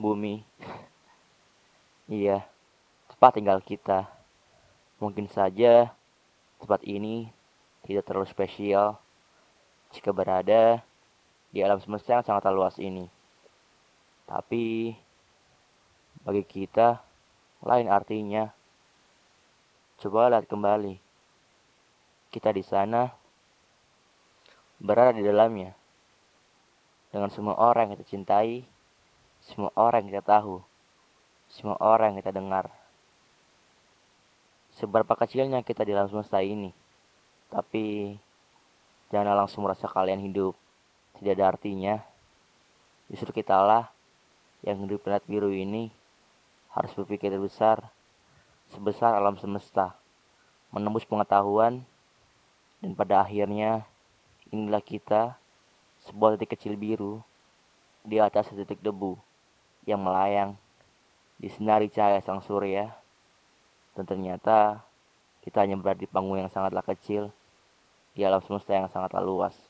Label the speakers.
Speaker 1: bumi. Iya, tempat tinggal kita. Mungkin saja tempat ini tidak terlalu spesial jika berada di alam semesta yang sangat luas ini. Tapi bagi kita lain artinya. Coba lihat kembali. Kita di sana berada di dalamnya dengan semua orang yang kita cintai, semua orang kita tahu, semua orang kita dengar. Seberapa kecilnya kita di dalam semesta ini, tapi jangan langsung merasa kalian hidup. Tidak ada artinya. Justru kita lah yang hidup planet biru ini harus berpikir besar, sebesar alam semesta, menembus pengetahuan, dan pada akhirnya inilah kita, sebuah titik kecil biru di atas titik debu yang melayang di sinari cahaya sang surya. Dan ternyata kita hanya berada di panggung yang sangatlah kecil di alam semesta yang sangatlah luas.